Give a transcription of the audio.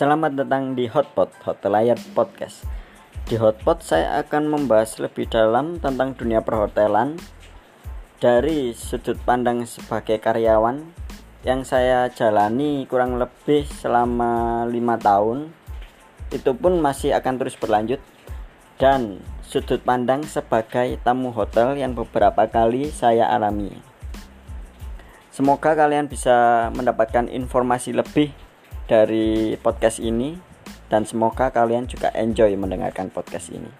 Selamat datang di Hotpot, Hotel Layar Podcast. Di Hotpot saya akan membahas lebih dalam tentang dunia perhotelan dari sudut pandang sebagai karyawan yang saya jalani kurang lebih selama lima tahun. Itu pun masih akan terus berlanjut dan sudut pandang sebagai tamu hotel yang beberapa kali saya alami. Semoga kalian bisa mendapatkan informasi lebih dari podcast ini dan semoga kalian juga enjoy mendengarkan podcast ini.